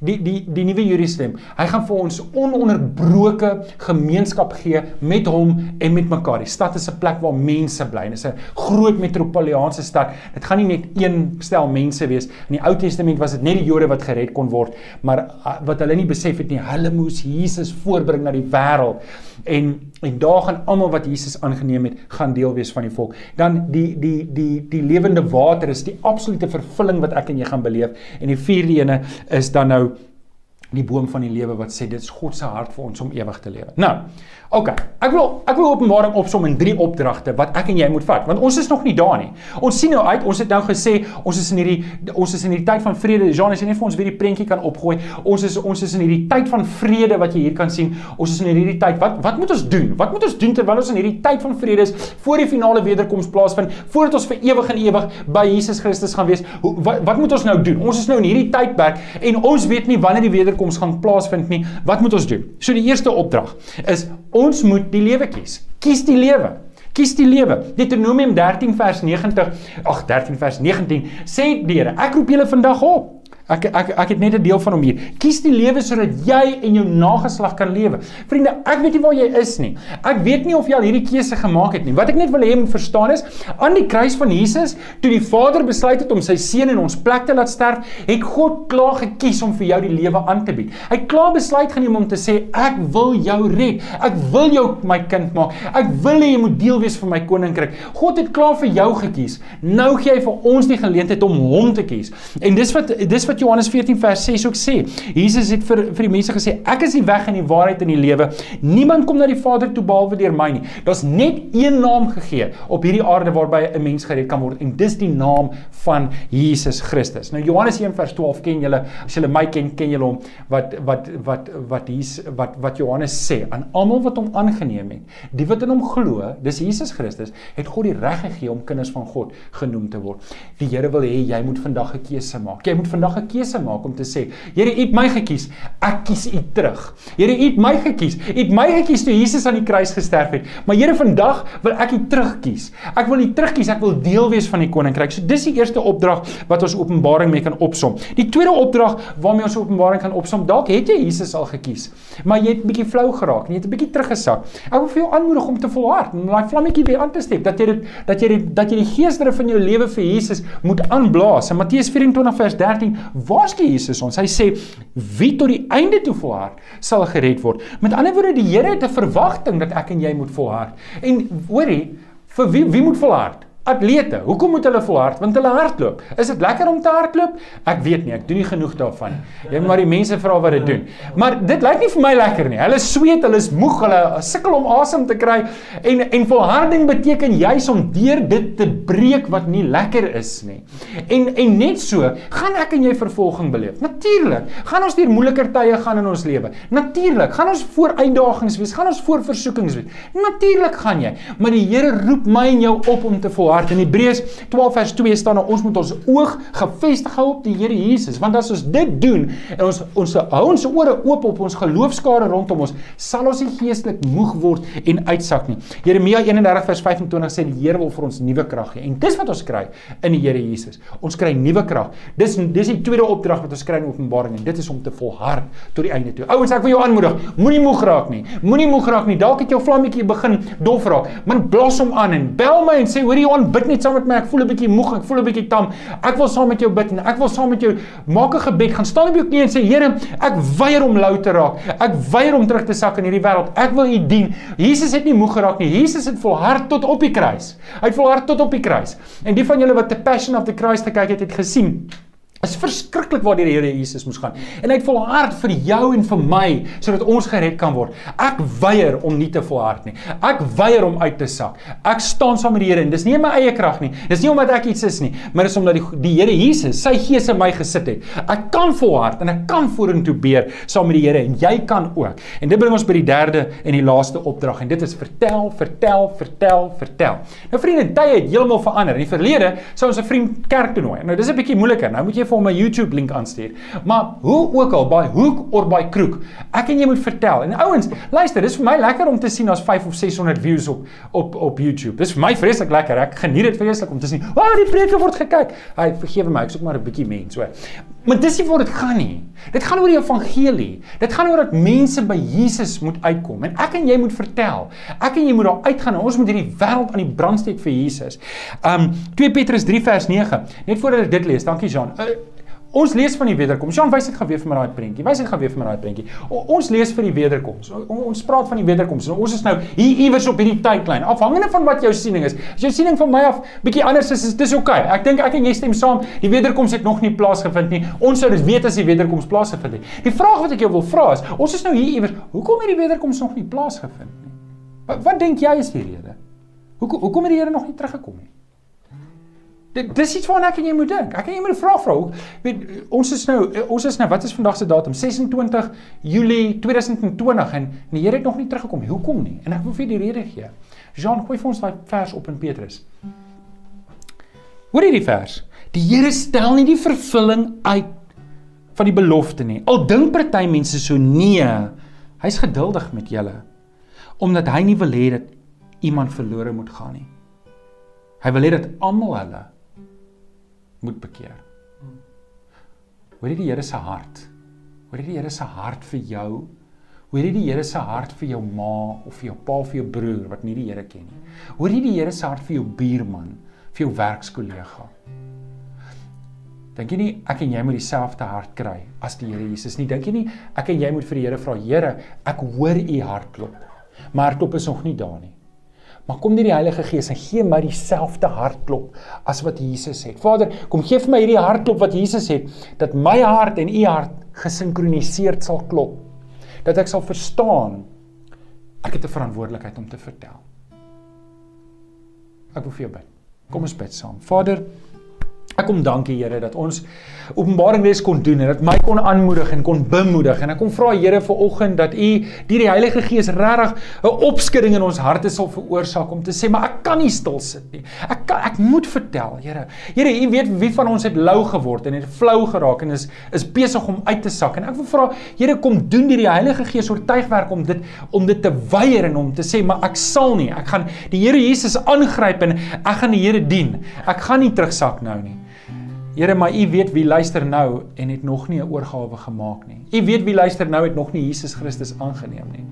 Die die die nuwe Jerusalem. Hy gaan vir ons ononderbroke gemeenskap gee met hom en met mekaar. Die stad is 'n plek waar mense bly. Dit is 'n groot metropolitaanse stad. Dit gaan nie net een stel mense wees. In die Ou Testament was dit net die Jode wat gered kon word, maar ah, wat hulle nie besef het nie, hulle moes Jesus voorbring na die wêreld. En en daar gaan almal wat Jesus aangeneem het, gaan deel wees van die volk. Dan die die die die lewende water is die absolute vervulling wat ek en jy gaan beleef. En die vierde ene is dan nou die boom van die lewe wat sê dit is God se hart vir ons om ewig te lewe. Nou, OK. Ek wil ek wil Openbaring opsom in drie opdragte wat ek en jy moet vat, want ons is nog nie daar nie. Ons sien nou uit, ons het nou gesê ons is in hierdie ons is in hierdie tyd van vrede. Jean, as jy net vir ons weer die prentjie kan opgooi. Ons is ons is in hierdie tyd van vrede wat jy hier kan sien. Ons is in hierdie tyd. Wat wat moet ons doen? Wat moet ons doen terwyl ons in hierdie tyd van vrede is voor die finale wederkoms plaasvind, voordat ons vir ewig en ewig by Jesus Christus gaan wees? Wat wat moet ons nou doen? Ons is nou in hierdie tydperk en ons weet nie wanneer die wederkoms gaan plaasvind nie. Wat moet ons doen? So die eerste opdrag is Ons moet die lewe kies. Kies die lewe. Kies die lewe. Deuteronomium 13 vers 90, ag 13 vers 19 sê die Here, ek roep julle vandag op. Ek ek ek het net 'n deel van hom hier. Kies die lewe sodat jy en jou nageslag kan lewe. Vriende, ek weet nie waar jy is nie. Ek weet nie of jy al hierdie keuse gemaak het nie. Wat ek net wil hê jy moet verstaan is, aan die kruis van Jesus, toe die Vader besluit het om sy seun in ons plek te laat sterf, het God klaar gekies om vir jou die lewe aan te bied. Hy het klaar besluit geneem om te sê, ek wil jou red. Ek wil jou my kind maak. Ek wil hê jy moet deel wees van my koninkryk. God het klaar vir jou gekies. Nou gee hy vir ons die geleentheid om hom te kies. En dis wat dis wat wat Johannes 14 vers 6 ook sê. Jesus het vir vir die mense gesê, ek is die weg en die waarheid en die lewe. Niemand kom na die Vader toe behalwe deur my nie. Daar's net een naam gegee op hierdie aarde waarby 'n mens gered kan word en dis die naam van Jesus Christus. Nou Johannes 1 vers 12 ken julle, as julle my ken, ken julle hom wat wat wat wat hier's wat wat Johannes sê aan almal wat hom aangeneem het. Die wat in hom glo, dis Jesus Christus, het God die reg gegee om kinders van God genoem te word. Die Here wil hê jy moet vandag 'n keuse maak. Jy moet vandag 'n keuse maak om te sê, Here, U het my gekies. Ek kies U terug. Here, U het my gekies. U het my gekies toe Jesus aan die kruis gesterf het. Maar Here, vandag wil ek U terugkies. Ek wil U terugkies. Ek wil deel wees van die koninkryk. So dis die eerste opdrag wat ons Openbaring mee kan opsom. Die tweede opdrag waarmee ons Openbaring kan opsom, dalk het jy Jesus al gekies, maar jy het bietjie flou geraak, jy het 'n bietjie teruggesak. Ek wil vir jou aanmoedig om te volhard, om daai vlammetjie weer aan te steek, dat jy dit dat jy dit dat jy die geesdrift van jou lewe vir Jesus moet aanblaas. In Matteus 24 vers 13 waarsku Jesus ons. Hy sê wie tot die einde toe volhard, sal gered word. Met ander woorde, die Here het 'n verwagting dat ek en jy moet volhard. En hoorie, vir wie wie moet volhard? Atlete. Hoekom moet hulle volhard? Want hulle hardloop. Is dit lekker om te hardloop? Ek weet nie, ek doen nie genoeg daarvan nie. Jy moet maar die mense vra wat dit doen. Maar dit lyk nie vir my lekker nie. Hulle sweet, hulle is moeg, hulle sukkel om asem te kry en en volharding beteken juis om deur dit te breek wat nie lekker is nie. En en net so gaan ek en jy vervolging beleef. Natuurlik, gaan ons deur moeiliker tye gaan in ons lewe. Natuurlik, gaan ons voor uitdagings wees, gaan ons voor versoekings wees. Natuurlik gaan jy, maar die Here roep my en jou op om te volhard hart. In Hebreërs 12 vers 2 staan ons moet ons oog gefestig hou op die Here Jesus, want as ons dit doen en ons ons hou ons ore oop op ons geloofskare rondom ons, sal ons nie geestelik moeg word en uitsak nie. Jeremia 31 vers 25 sê die Here wil vir ons nuwe krag gee. En dis wat ons kry in die Here Jesus. Ons kry nuwe krag. Dis dis die tweede opdrag wat ons kry in Openbaring en dit is om te volhard tot die einde toe. Ouens, ek wil jou aanmoedig, moenie moeg raak nie. Moenie moeg raak nie. Dalk het jou vlammetjie begin dof raak. Man blaas hom aan en bel my en sê hoor jy aan bid net saam met my. Ek voel 'n bietjie moeg, ek voel 'n bietjie tam. Ek wil saam met jou bid en ek wil saam met jou maak 'n gebed. Gaan staan op jou knie en sê Here, ek weier om lou te raak. Ek weier om terug te sak in hierdie wêreld. Ek wil U dien. Jesus het nie moeg geraak nie. Jesus het volhard tot op die kruis. Hy het volhard tot op die kruis. En die van julle wat The Passion of the Christ gekyk het, het gesien is verskriklik waar die Here Jesus moes gaan. En hy het volhard vir jou en vir my sodat ons gered kan word. Ek weier om nie te volhard nie. Ek weier om uit te sak. Ek staan saam met die Here en dis nie in my eie krag nie. Dis nie omdat ek iets is nie, maar dis omdat die die Here Jesus sy gees in my gesit het. Ek kan volhard en ek kan vorentoe beer saam met die Here en jy kan ook. En dit bring ons by die derde en die laaste opdrag en dit is vertel, vertel, vertel, vertel. Nou vriende, tye het heeltemal verander. In die verlede sou ons 'n vriend kerk toe nooi. Nou dis 'n bietjie moeiliker. Nou moet jy vir 'n YouTube link aanstuur. Maar hoe ook al by hoek of by kroeg, ek en jy moet vertel. En ouens, luister, dis vir my lekker om te sien as 5 of 600 views op op op YouTube. Dis vir my vreeslik lekker. Ek geniet dit vreeslik om te sien. O, oh, die preke word gekyk. Hy vergewe my, ek soek maar 'n bietjie mens, so. Maar dis nie waar dit gaan nie. Dit gaan oor die evangelie. Dit gaan oor dat mense by Jesus moet uitkom en ek en jy moet vertel. Ek en jy moet daar uitgaan en ons moet hierdie wêreld aan die brand steek vir Jesus. Um 2 Petrus 3 vers 9. Net voordat ek dit lees, dankie Jean. Uh, Ons lees van die wederkoms. Jean wys dit gaan weer vir my daai prentjie. Wys dit gaan weer vir my daai prentjie. Ons lees vir die wederkoms. Ons praat van die wederkoms. Ons is nou hier iewers op hierdie tydlyn. Afhangende van wat jou siening is. As jou siening van my af bietjie anders is, is dis oukei. Okay. Ek dink ek en jy stem saam. Die wederkoms het nog nie plaasgevind nie. Ons sou dit weet as die wederkoms plaasgevind het. Die vraag wat ek jou wil vra is, ons is nou hier iewers. Hoekom het die wederkoms nog nie plaasgevind nie? Wat, wat dink jy is die rede? Hoekom hoekom het die Here nog nie teruggekom nie? Dit dis iets waarna ek en jy moet dink. Ek en jy moet vra vra. Weet ons is nou ons is nou wat is vandag se datum? 26 Julie 2020 en die Here het nog nie teruggekom. Hoekom nie? En ek wil vir die rede gee. Jean, gooi vir ons daai vers op in Petrus. Hoor hierdie vers. Die Here stel nie die vervulling uit van die belofte nie. Al dink party mense so nee. Hy's geduldig met julle omdat hy nie wil hê dat iemand verlore moet gaan nie. Hy wil hê dat almal hulle moet bekeer. Hoor jy die Here se hart? Hoor jy die Here se hart vir jou? Hoor jy die Here se hart vir jou ma of vir jou pa of vir jou broer wat nie die Here ken nie? Hoor jy die Here se hart vir jou buurman, vir jou werkskollega? Dink jy nie ek en jy moet dieselfde hart kry as die Here Jesus nie? Dink jy nie ek en jy moet vir die Here vra, Here, ek hoor u hartklop. Maar hartklop is nog nie daar nie. Maar kom deur die Heilige Gees en gee my dieselfde hartklop as wat Jesus het. Vader, kom gee vir my hierdie hartklop wat Jesus het, dat my hart en u hart gesinkroniseerd sal klop. Dat ek sal verstaan ek het 'n verantwoordelikheid om te vertel. Ek wil vir jou bid. Kom ons bid saam. Vader, Ek kom dankie Here dat ons openbaring les kon doen en dat my kon aanmoedig en kon bemoedig en ek kom vra Here vir oggend dat U deur die Heilige Gees regtig 'n opskudding in ons harte sal veroorsaak om te sê maar ek kan nie stil sit nie. Ek kan ek moet vertel Here. Here U weet wie van ons het lou geword en het flou geraak en is is besig om uit te sak en ek wil vra Here kom doen deur die Heilige Gees oortuigwerk om dit om dit te weier en om te sê maar ek sal nie. Ek gaan die Here Jesus aangryp en ek gaan die Here dien. Ek gaan nie terugsak nou nie. Here, maar U weet wie luister nou en het nog nie 'n oorgawe gemaak nie. U weet wie luister nou het nog nie Jesus Christus aangeneem nie.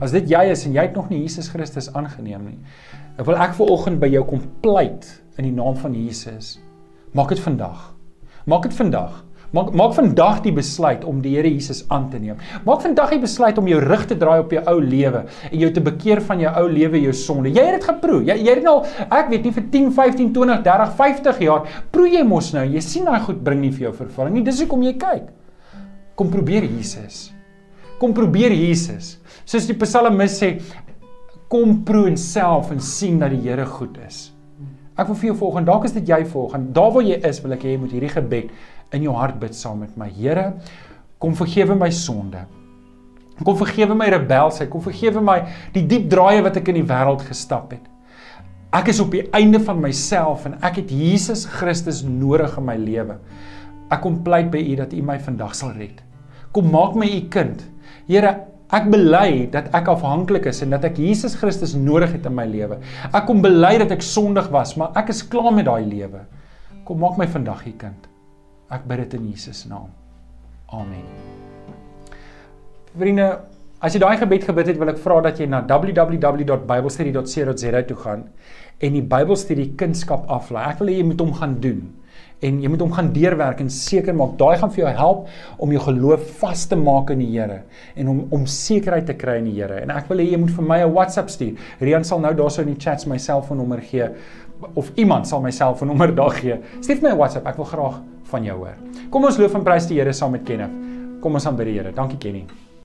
As dit jy is en jy het nog nie Jesus Christus aangeneem nie, ek wil ek ver oggend by jou kom pleit in die naam van Jesus. Maak dit vandag. Maak dit vandag. Maak maak vandag die besluit om die Here Jesus aan te neem. Maak vandag die besluit om jou rug te draai op jou ou lewe en jou te bekeer van jou ou lewe, jou sonde. Jy het dit geproe. Jy jy het nou ek weet nie vir 10, 15, 20, 30, 50 jaar proe jy mos nou. Jy sien daai goed bring nie vir jou vervulling nie. Dis hoekom jy kyk. Kom probeer Jesus. Kom probeer Jesus. Soos die psalmis sê, kom proe en self en sien dat die Here goed is. Ek wil vir jou volg en dalk is dit jy volg en daar waar jy is wil ek hê jy moet hierdie gebed in jou hart bid saam met my. Here, kom vergewe my sonde. Kom vergewe my rebelsheid, kom vergewe my die diep draaie wat ek in die wêreld gestap het. Ek is op die einde van myself en ek het Jesus Christus nodig in my lewe. Ek kom pleit by U dat U my vandag sal red. Kom maak my U kind. Here, ek bely dat ek afhanklik is en dat ek Jesus Christus nodig het in my lewe. Ek kom bely dat ek sondig was, maar ek is klaar met daai lewe. Kom maak my vandag U kind. Ek bid dit in Jesus naam. Amen. Vriende, as jy daai gebed gebid het, wil ek vra dat jy na www.biblestudy.co.za toe gaan en die Bybelstudie kunskap aflaai. Ek wil hê jy moet hom gaan doen en jy moet hom gaan deurwerk en seker maak daai gaan vir jou help om jou geloof vas te maak in die Here en om om sekerheid te kry in die Here. En ek wil hê jy moet vir my 'n WhatsApp stuur. Rian sal nou daarso in die chats my selfoonnommer gee of iemand sal my selfoonnommer daar gee. Stuur my 'n WhatsApp. Ek wil graag van jou hoor. Kom ons loof en prys die Here saam met Kenneth. Kom ons aanbid die Here. Dankie Kenny.